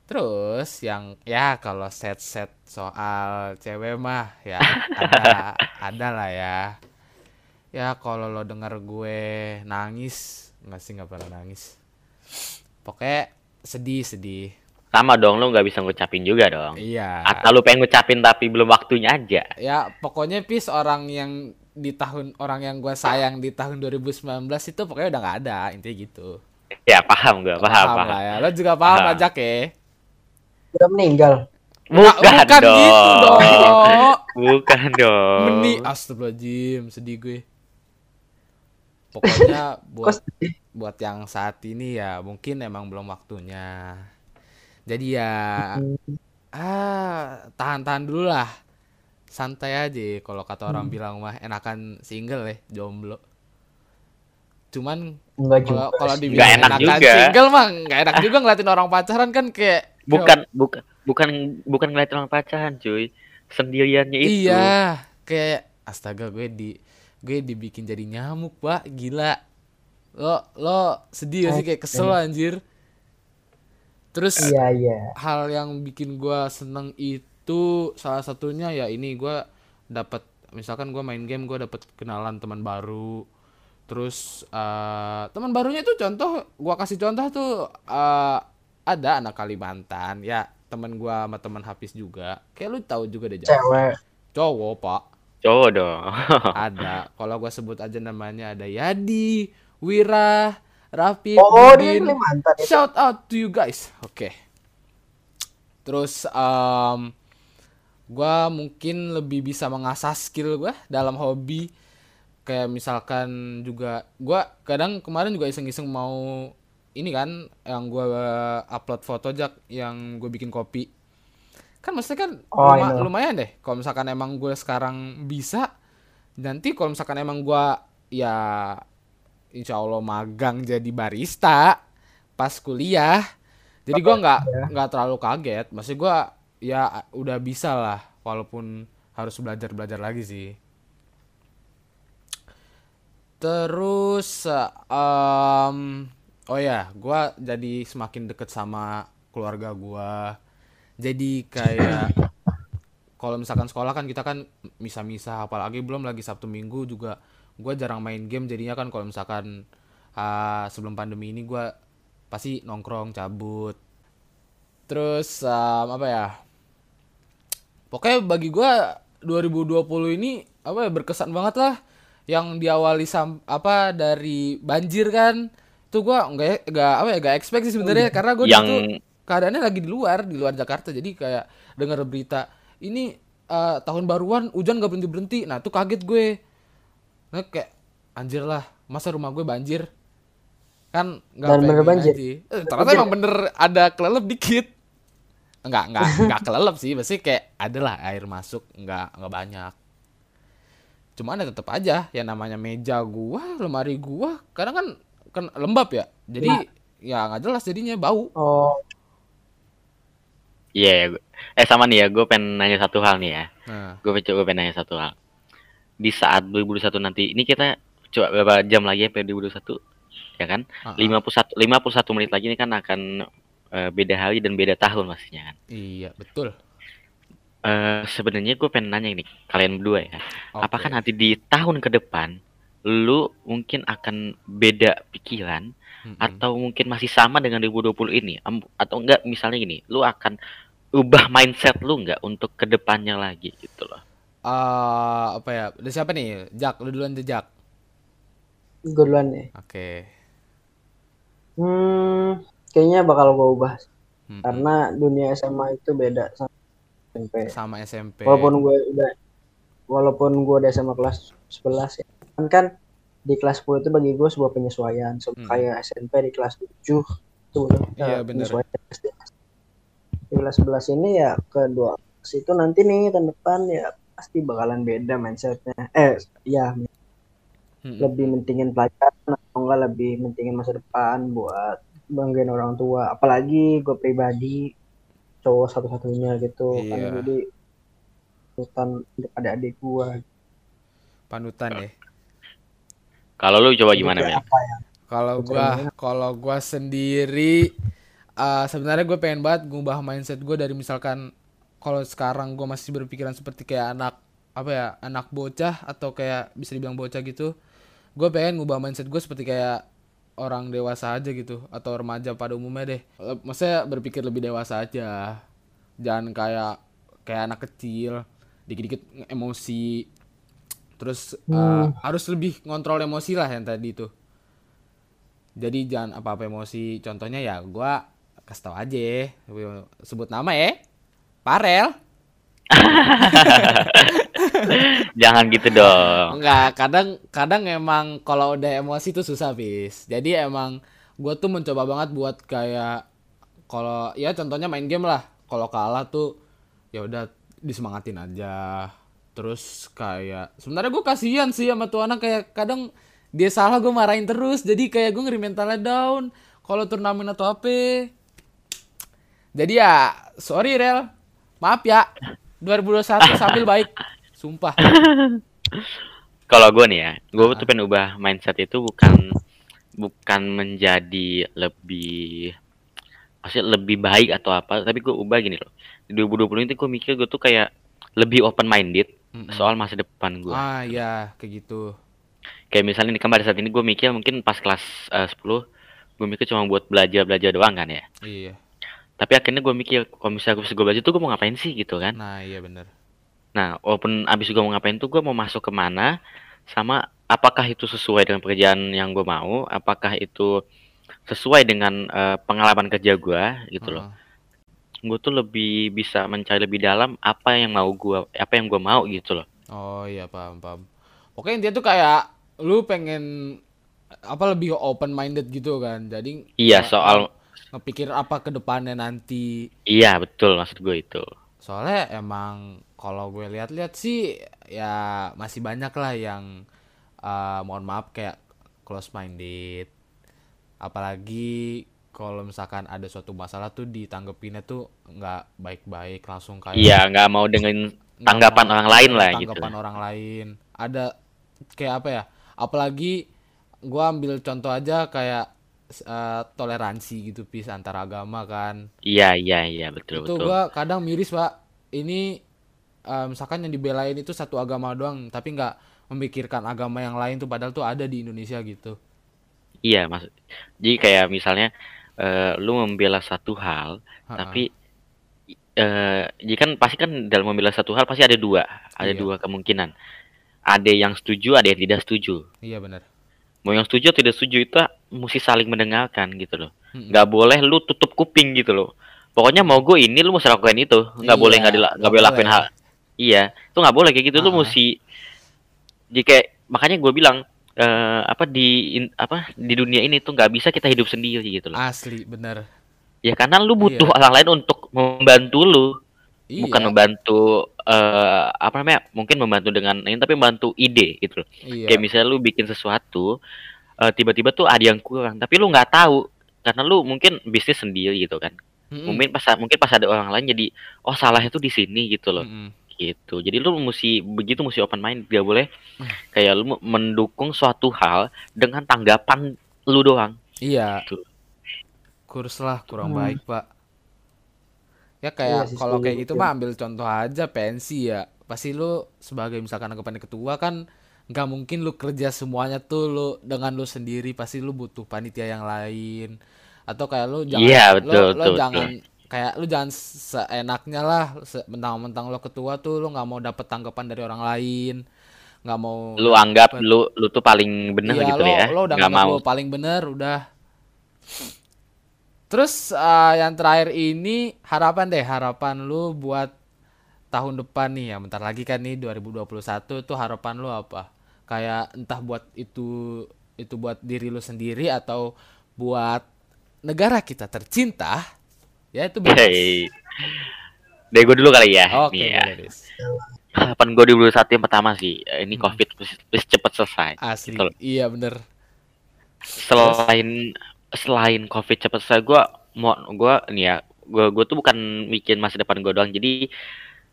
Terus yang ya kalau set-set soal cewek mah ya ada [laughs] ada lah ya. Ya kalau lo denger gue nangis nggak sih nggak pernah nangis. Pokoknya sedih sedih Sama dong lu nggak bisa ngucapin juga dong. iya Atau lu pengen ngucapin tapi belum waktunya aja. ya pokoknya pis orang yang di tahun orang yang gue sayang di tahun 2019 itu pokoknya udah nggak ada intinya gitu Ya paham gue, paham, paham. lah ya lo juga paham Paham. aja ke Udah meninggal. Nggak, bukan dong. gitu dong [laughs] Bukan dong. meni astagfirullahaladzim sedih gue pokoknya [laughs] Kok buat buat yang saat ini ya mungkin emang belum waktunya jadi ya Hmm. ah tahan-tahan dulu lah santai aja kalau kata orang Hmm. bilang mah enakan single ya jomblo cuman kalau kalau dibilang enak enakan juga. single mah nggak enak juga ngeliatin orang pacaran kan kayak Bukan, bukan, bukan, bukan ngeliatin orang pacaran, cuy. Sendiriannya itu. Iya, kayak astaga gue di gue dibikin jadi nyamuk, Pak. Gila. Lo lo sedih gak sih kayak kesel anjir. Terus Iya, iya. hal yang bikin gua seneng itu salah satunya ya ini gua dapat misalkan gua main game gua dapat kenalan teman baru. Terus eh teman barunya itu contoh gua kasih contoh tuh eh ada anak Kalimantan ya teman gua sama teman Hafiz juga. Kayak lu tahu juga deh. Cewek. Cowok, Pak. Cowok dong. ada kalau gue sebut aja namanya ada Yadi Wira Rafi Oh. Kalimantan itu. shout out to you guys. Oke. Terus um, gue mungkin lebih bisa mengasah skill gue dalam hobi. Kayak misalkan juga gue kadang kemarin juga iseng-iseng mau ini kan yang gue upload foto jak yang gue bikin kopi. Kan maksudnya kan Oh, luma- lumayan deh. Kalau misalkan emang gue sekarang bisa nanti kalau misalkan emang gue ya insya Allah magang jadi barista pas kuliah. Jadi gue nggak nggak terlalu kaget. Masih gue ya udah bisa lah walaupun harus belajar belajar lagi sih. Terus em, oh ya gue jadi semakin deket sama keluarga gue jadi kayak kalau misalkan sekolah kan kita kan misa-misa apalagi belum lagi Sabtu Minggu juga gue jarang main game jadinya kan kalau misalkan ah, sebelum pandemi ini gue pasti nongkrong cabut. Terus em, apa ya pokoknya bagi gue 2020 ini apa ya berkesan banget lah. Yang diawali sam apa dari banjir kan itu gue nggak nggak apa ya nggak expect sih sebenarnya. Karena gue Yang itu keadaannya lagi di luar di luar Jakarta. Jadi kayak dengar berita ini eh, tahun baruan hujan gak berhenti berhenti nah tuh kaget gue nah kayak anjir lah masa rumah gue banjir? Kan nggak bener banjir. aja. Eh, ternyata emang bener ada kelelep dikit. Enggak enggak enggak [laughs] kelelep sih pasti kayak ada lah air masuk enggak enggak banyak. Cuman ya tetap aja ya namanya meja gua lemari gua kadang kan kan lembab ya. Jadi ya nggak jelas jadinya bau. Oh, Iya, gua- eh sama nih ya, gue pengen nanya satu hal nih ya. nah. Gue coba pengen nanya satu hal. Di saat 2021 nanti, ini kita coba berapa jam lagi ya sampai 2021, ya kan? ah, ah. 51 51 menit lagi ini kan akan eh, beda hari dan beda tahun pastinya kan. iya betul Eh sebenarnya gue pengen nanya ini kalian berdua ya. Oke. Apakah nanti di tahun ke depan lu mungkin akan beda pikiran Mm-mm. atau mungkin masih sama dengan 2020 ini atau enggak misalnya gini lu akan ubah mindset lu enggak untuk ke depannya lagi gitu loh Eh, apa ya udah siapa nih Jak lu duluan aja Jak gue duluan nih. oke Hmm, kayaknya bakal gue ubah. Mm-mm. Karena dunia SMA itu beda sama SMP. sama SMP Walaupun gue udah walaupun gue udah SMA kelas 11 ya. Kan kan di kelas 10 itu bagi gue sebuah penyesuaian. So, Hmm. Kayak SMP di kelas 7 itu udah Iya, eh, bener. penyesuaian. Di kelas 11 ini ya kedua itu nanti nih tahun depan ya pasti bakalan beda mindsetnya. Eh, ya Mm-mm. lebih mentingin pelajaran atau enggak lebih mentingin masa depan buat banggain orang tua. Apalagi gue pribadi cowok satu-satunya gitu. Kan Iya. jadi hutan untuk adik-adik gue panutan ya. Kalau lu coba gimana ya? Kalau gua kalau gua sendiri eh, sebenarnya gue pengen banget ngubah mindset gue dari misalkan kalau sekarang gue masih berpikiran seperti kayak anak apa ya anak bocah atau kayak bisa dibilang bocah gitu gue pengen ngubah mindset gue seperti kayak orang dewasa aja gitu atau remaja pada umumnya deh. Eh, maksudnya berpikir lebih dewasa aja. Jangan kayak kayak anak kecil dikit-dikit emosi. Terus eh, harus lebih ngontrol emosi lah yang tadi itu jadi jangan apa-apa emosi. Contohnya ya gua kasih tau aja sebut nama ya Parel. [laughs] Jangan gitu dong. Enggak kadang kadang emang kalau udah emosi tuh susah bis jadi emang gua tuh mencoba banget buat kayak kalau ya contohnya main game lah. Kalau kalah tuh ya udah disemangatin aja. Terus kayak sebenarnya gue kasihan sih sama tuh anak kayak kadang dia salah gue marahin terus. Jadi kayak gue ngeri mentalnya down. Kalau turnamen atau apa. Jadi ya sorry rel maaf ya 2021 [laughs] sambil baik. Sumpah. Kalau gue nih ya gue Ah. tuh pengen ubah mindset itu bukan bukan menjadi lebih maksudnya lebih baik atau apa tapi gue ubah gini loh. Di 2020 itu gue mikir gue tuh kayak lebih open minded Mm-mm. soal masa depan gue ah ya kayak gitu. Kayak misalnya kan pada saat ini gue mikir mungkin pas kelas eh, 10 gue mikir cuma buat belajar belajar doang kan ya? Iya tapi akhirnya gue mikir kalau misalnya gue gue belajar tuh gue mau ngapain sih gitu kan nah iya bener Nah, walaupun abis gue mau ngapain tuh gue mau masuk ke mana, sama apakah itu sesuai dengan pekerjaan yang gue mau, apakah itu sesuai dengan uh, pengalaman kerja gue gitu loh. Heeh. Gue tuh lebih bisa mencari lebih dalam apa yang mau gue, apa yang gue mau gitu loh. Oh iya paham paham. Pokoknya dia tuh kayak lu pengen apa lebih open minded gitu kan. Jadi Iya, soal ngepikir apa ke depannya nanti. iya betul maksud gue itu. Soalnya emang kalau gue lihat-lihat sih ya masih banyak lah yang eh, mohon maaf kayak close minded. Apalagi kalau misalkan ada suatu masalah tuh ditanggepinnya tuh nggak baik-baik langsung kayak Iya, nggak mau dengan tanggapan mau orang lain lah gitu. tanggapan orang lain. Ada kayak apa ya? Apalagi gua ambil contoh aja kayak eh, toleransi gitu pis antar agama kan. Iya, iya, iya, betul, itu betul. gua kadang miris pak ini eh, misalkan yang dibelain itu satu agama doang tapi nggak memikirkan agama yang lain tuh padahal tuh ada di Indonesia gitu Iya, maksud. Jadi kayak misalnya eh, lu membela satu hal, Ha-ha. tapi eh jadi kan pasti kan dalam membela satu hal pasti ada dua, ada Iya. dua kemungkinan. Ada yang setuju, ada yang tidak setuju. iya benar Mau yang setuju atau tidak setuju itu mesti saling mendengarkan gitu loh. Mm-mm. Nggak boleh lu tutup kuping gitu loh. Pokoknya mau gue ini lu mesti lakukan itu. Nggak boleh Iya, nggak dila- nggak boleh lakuin boleh. hal. Iya, itu nggak boleh kayak gitu. Lu Ah. mesti jika makanya gue bilang eh, apa di in- apa di dunia ini tuh nggak bisa kita hidup sendiri gitu loh. asli bener Ya karena lu butuh Iya. orang lain untuk membantu lu, iya bukan membantu eh apa namanya? Mungkin membantu dengan ini tapi membantu ide gitu loh. iya Kayak misalnya lu bikin sesuatu eh, tiba-tiba tuh ada yang kurang, tapi lu nggak tahu karena lu mungkin bisnis sendiri gitu kan. Mm-mm. Mungkin pas mungkin pas ada orang lain jadi oh salahnya tuh di sini gitu loh. Mm-mm. Gitu. Jadi lu mesti begitu mesti open mind, gak boleh kayak lu mendukung suatu hal dengan tanggapan lu doang. iya Gitu. kurs lah kurang Hmm. baik pak ya Iya kayak sih, kalau kayak gitu betul. mah ambil contoh aja pensi ya pasti lu sebagai misalkan anggapan ketua kan nggak mungkin lu kerja semuanya tuh lu dengan lu sendiri pasti lu butuh panitia yang lain atau kayak lu jangan Iya, lu, betul, lu betul, jangan kayak lu jangan seenaknya lah mentang-mentang lo ketua tuh lu nggak mau dapet tanggapan dari orang lain nggak mau Lu anggap dapet- lu lu tuh paling bener Iya, gitu lo, ya. lo udah Nggak mau. lo paling bener udah. Terus eh, yang terakhir ini harapan deh, harapan lu buat tahun depan nih ya. Bentar lagi kan nih 2021 tuh harapan lu apa? Kayak entah buat itu itu buat diri lu sendiri atau buat negara kita tercinta. Ya itu bebas. Hey. Dari gue dulu kali ya. Oke, Nih ya. Harapan gue di satu yang pertama sih, eh, ini Hmm. COVID please cepet selesai. Asli. Gitu. Iya bener. Selain selain COVID cepet selesai, gue mau gue nih ya, gue gue tuh bukan bikin masa depan gue doang. Jadi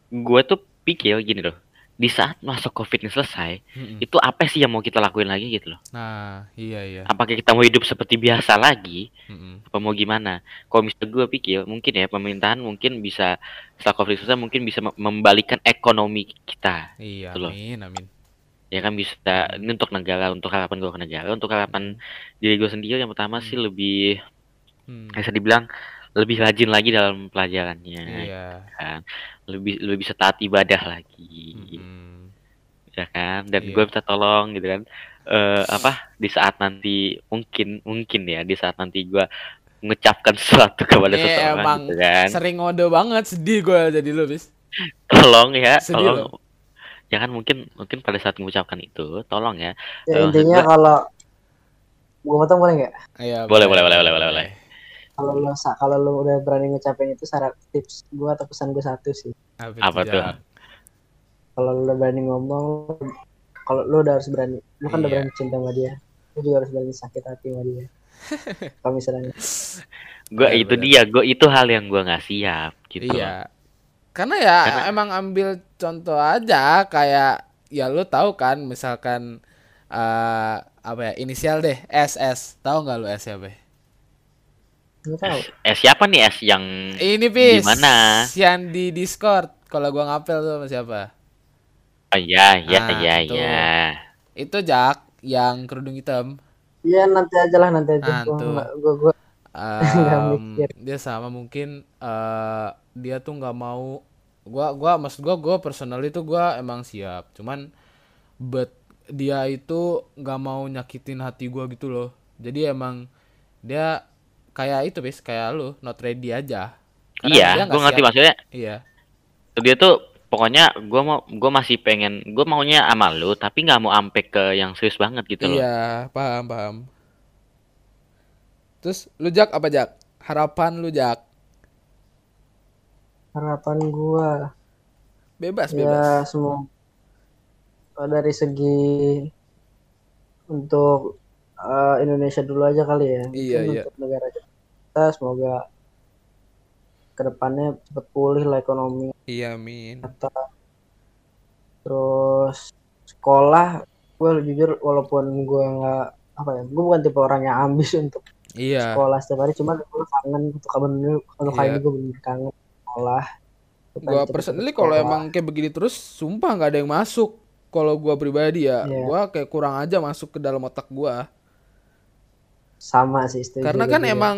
gue tuh pikir gini loh, di saat masa COVID ini selesai, Mm-mm. itu apa sih yang mau kita lakuin lagi gitu loh? Nah, iya iya. Apakah kita mau hidup seperti biasa lagi? Mm-mm. apa mau gimana? Kalau misalnya gue pikir mungkin ya pemerintahan mungkin bisa setelah covid selesai mungkin bisa mem- membalikan ekonomi kita Iya, Gitu loh. amin amin. Ya kan bisa ini untuk negara untuk harapan gue ke negara untuk harapan diri gue sendiri yang pertama sih lebih Hmm. bisa dibilang lebih rajin lagi dalam pelajarannya Iya. kan. Lebih lebih bisa taat ibadah lagi. Mm-mm. ya kan? Dan Iya. gue minta tolong gitu kan. Eh apa di saat nanti mungkin mungkin ya di saat nanti gue mengucapkan [laughs] sesuatu kepada Ini seseorang emang gitu kan. sering ngode banget sedih gue jadi lu bis. Tolong ya Sedih tolong jangan mungkin mungkin pada saat mengucapkan itu tolong ya Ya, Eh, intinya gua- kalau gua potong boleh nggak? Iya, Boleh, boleh, boleh, boleh, boleh, boleh. Kalau lo kalau lo udah berani ngucapin itu syarat tips gua atau pesan gua satu sih. Apa tuh? Kalau lo udah berani ngomong, kalau lo udah harus berani, lo kan udah Iya. berani cinta sama dia, lo juga harus berani sakit hati sama dia. [laughs] kalau misalnya gue Benar, itu benar. dia gue itu hal yang gue nggak siap gitu Iya. Karena ya Karena- emang ambil contoh aja kayak ya lu tahu kan misalkan eh apa ya inisial deh SS tahu nggak lu S siapa? tahu. eh siapa nih es yang Ini pis. Gimana? Yang di Discord kalau gua ngapel tuh sama siapa? oh iya iya Ah, iya itu. iya Itu Jack yang kerudung hitam. Iya nanti aja lah nanti aja. Ah, Gua, gua, gua Mikir. dia sama mungkin eh dia tuh nggak mau gua gua maksud gua gua personal itu gua emang siap. Cuman but dia itu nggak mau nyakitin hati gua gitu loh. Jadi emang dia kayak itu bis kayak lu not ready aja. Karena iya gue ngerti siap. maksudnya. Iya. Dia tuh pokoknya gue mau gue masih pengen gue maunya sama lu tapi nggak mau ampe ke yang serius banget gitu loh. Iya paham paham terus lu jak apa jak? Harapan lu jak? Harapan gua. Bebas ya bebas. semua. Dari segi untuk eh, Indonesia dulu aja kali ya. Iya, Mungkin iya. untuk negara kita semoga ke depannya cepet pulih lah ekonomi. Iya min kita terus sekolah gue jujur walaupun gue nggak apa ya gue bukan tipe orang yang ambis [laughs] untuk iya. Sekolah setiap hari cuman gue kangen untuk kapan untuk kali Iya. ini gue bener kangen sekolah. Cepet-cepet personally kalau emang kayak begini terus sumpah nggak ada yang masuk. Kalau gua pribadi ya Iya. gua kayak kurang aja masuk ke dalam otak gua. Sama sih karena gue kan juga. emang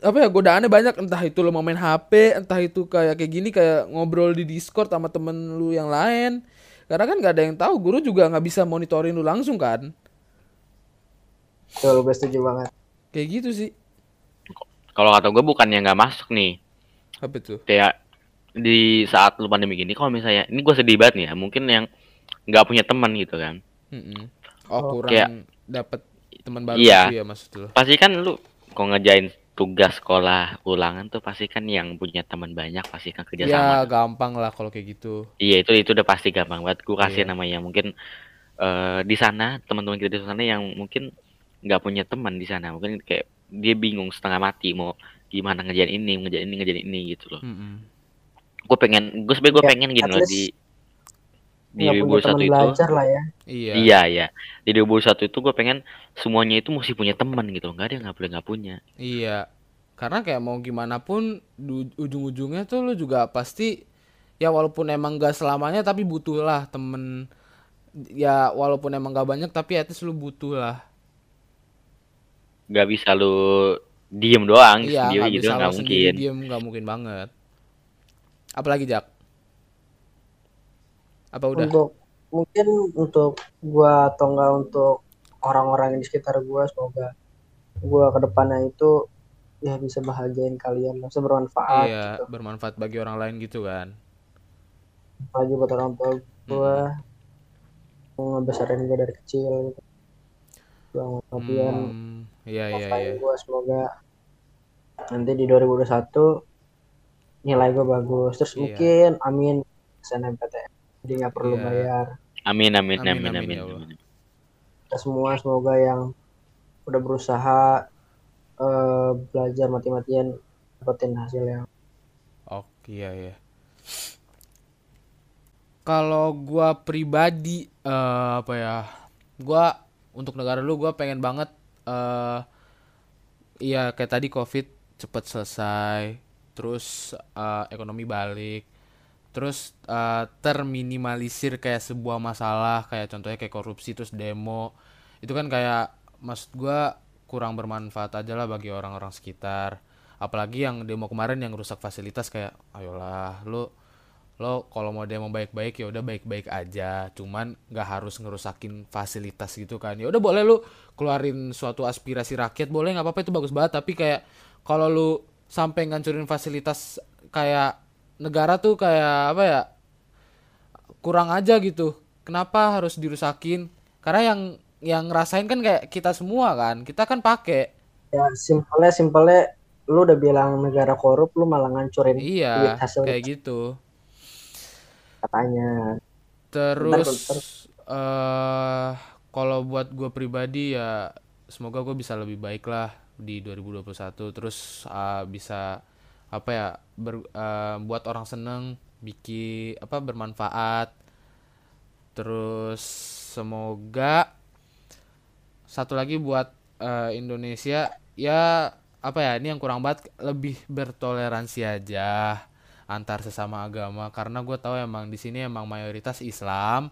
apa ya godaannya banyak. Entah itu lo mau main HP entah itu kayak kayak gini kayak ngobrol di Discord sama temen lu yang lain. Karena kan nggak ada yang tahu guru juga nggak bisa monitorin lu langsung kan. Betul gue setuju banget kayak gitu sih. Kalau kata gue bukannya nggak masuk nih. Apa tuh? Kayak di saat lu pandemi gini kalau misalnya ini gue sedih banget nih ya mungkin yang nggak punya teman gitu kan. Mm-mm. oh Oh, kurang kayak- dapet teman baru Iya. gitu ya maksud lu? Pasti kan lu kalau ngejain tugas sekolah ulangan tuh pasti kan yang punya teman banyak pasti kan kerja ya sama gampang lah kalau kayak gitu. Iya itu itu udah pasti gampang banget. Gue kasih Iya. namanya mungkin eh di sana teman-teman kita di sana yang mungkin nggak punya teman di sana. Mungkin kayak dia bingung setengah mati mau gimana ngejain ini ngejain ini ngejain ini gitu loh. Mm-mm. gue pengen gue sebenarnya gue Ya, pengen gini at loh di di nggak punya 2021 teman itu. belajar lah ya. Iya. Iya iya. Di 2021 itu gue pengen semuanya itu mesti punya teman gitu loh. Nggak ada yang nggak boleh nggak punya. Iya, karena kayak mau gimana pun ujung-ujungnya tuh lu juga pasti ya walaupun emang gak selamanya tapi butuh lah temen. Ya walaupun emang gak banyak tapi at least lu butuh lah. Nggak bisa lu diem doang Iya, sendiri nggak gitu nggak mungkin diem nggak mungkin banget. Apalagi Jak? Apa udah? untuk mungkin untuk gua atau enggak untuk orang-orang yang di sekitar gua semoga gua ke depannya itu ya bisa bahagiain kalian bisa bermanfaat Iya, gitu. bermanfaat bagi orang lain gitu kan. apalagi buat orang tua gua yang ngebesarin gua dari kecil gitu. Gua ngertiin Hmm, iya iya iya. gua semoga nanti di 2021 nilai gua bagus terus Iya. mungkin amin SNMPTN jadi nggak perlu Iya. bayar amin amin Amin, amin amin, amin, ya amin. kita semua semoga yang udah berusaha eh, belajar mati-matian dapetin hasil yang Oke, iya ya. Kalau gua pribadi eh, apa ya? Gua untuk negara lu gua pengen banget eh iya kayak tadi Covid cepet selesai, terus eh, ekonomi balik, terus eh, terminimalisir kayak sebuah masalah kayak contohnya kayak korupsi terus demo. Itu kan kayak maksud gua kurang bermanfaat aja lah bagi orang-orang sekitar apalagi yang demo kemarin yang rusak fasilitas kayak ayolah lo lo kalau mau demo baik-baik ya udah baik-baik aja. Cuman nggak harus ngerusakin fasilitas gitu kan. Ya udah boleh lu keluarin suatu aspirasi rakyat boleh nggak apa-apa itu bagus banget. Tapi kayak kalau lu sampai ngancurin fasilitas kayak negara tuh kayak apa ya kurang aja gitu. Kenapa harus dirusakin? Karena yang yang ngerasain kan kayak kita semua kan. Kita kan pakai ya simpelnya simpelnya lu udah bilang negara korup lu malah ngancurin duit iya hasil kayak gitu katanya. Terus bentar. eh kalau buat gue pribadi ya semoga gue bisa lebih baik lah di 2021 terus eh, bisa apa ya ber, eh, buat orang seneng bikin apa bermanfaat. Terus semoga satu lagi buat eh, Indonesia ya apa ya ini yang kurang banget lebih bertoleransi aja antar sesama agama. Karena gue tahu emang di sini emang mayoritas Islam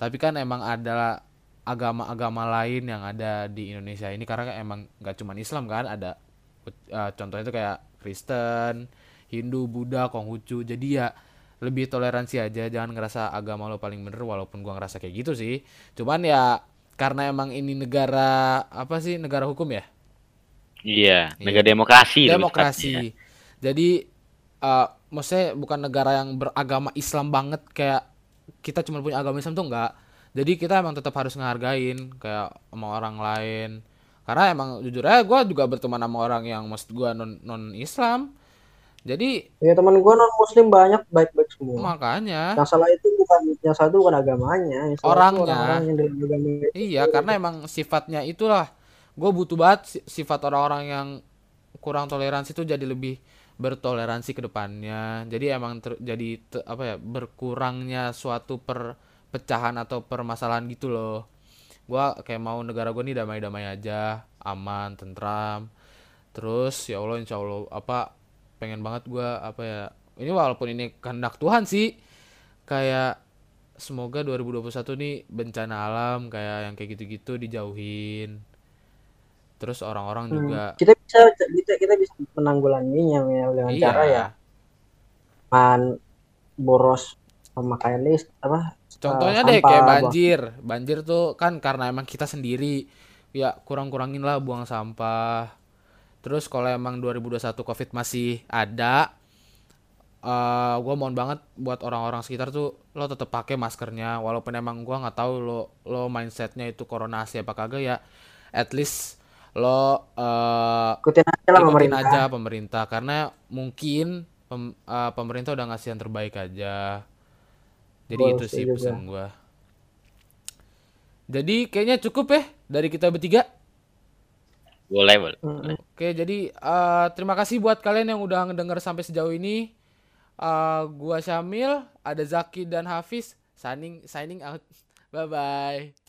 tapi kan emang ada agama-agama lain yang ada di Indonesia ini. Karena kan emang nggak cuman Islam kan ada eh, contohnya itu kayak Kristen, Hindu, Buddha, Konghucu. Jadi ya lebih toleransi aja jangan ngerasa agama lo paling bener walaupun gua ngerasa kayak gitu sih. Cuman ya karena emang ini negara apa sih negara hukum ya? Iya, Iya. negara demokrasi. demokrasi. Jadi eh maksudnya bukan negara yang beragama Islam banget kayak kita cuma punya agama Islam tuh enggak jadi kita emang tetap harus ngehargain kayak sama orang lain karena emang jujur aja gue juga berteman sama orang yang maksud gue non non Islam jadi Ya teman gue non muslim banyak baik-baik semua. makanya Yang salah itu bukan yang salah itu bukan agamanya, yang Orangnya. yang dalam agama itu. Iya, karena emang sifatnya itulah. Gue butuh banget si- sifat orang-orang yang kurang toleransi itu jadi lebih bertoleransi ke depannya. Jadi emang ter- jadi te- apa ya berkurangnya suatu perpecahan atau permasalahan gitu loh. Gua kayak mau negara gue nih damai-damai aja, aman, tentram. Terus ya Allah insya Allah apa pengen banget gua apa ya ini walaupun ini kehendak Tuhan sih kayak semoga 2021 nih bencana alam kayak yang kayak gitu-gitu dijauhin terus orang-orang Hmm. juga Kita bisa kita, kita bisa menanggulanginya ya, dengan iya. cara ya. Man boros pemakaian list apa contohnya eh, deh kayak buang- banjir. banjir tuh kan karena emang kita sendiri. Ya kurang-kurangin lah buang sampah. Terus kalau emang 2021 covid masih ada eh gue mohon banget buat orang-orang sekitar tuh lo tetap pakai maskernya. Walaupun emang gua nggak tahu lo lo mindsetnya itu koronasi apa kagak ya at least lo eh ikutin aja lah ikutin pemerintah. aja pemerintah karena mungkin pem- eh, pemerintah udah ngasih yang terbaik aja jadi Betul, itu sih pesan gua jadi kayaknya cukup ya dari kita bertiga Boleh, boleh. Oke, jadi eh, terima kasih buat kalian yang udah ngedenger sampai sejauh ini. Eh, gua Syamil, ada Zaki dan Hafiz signing signing out. [laughs] Bye bye.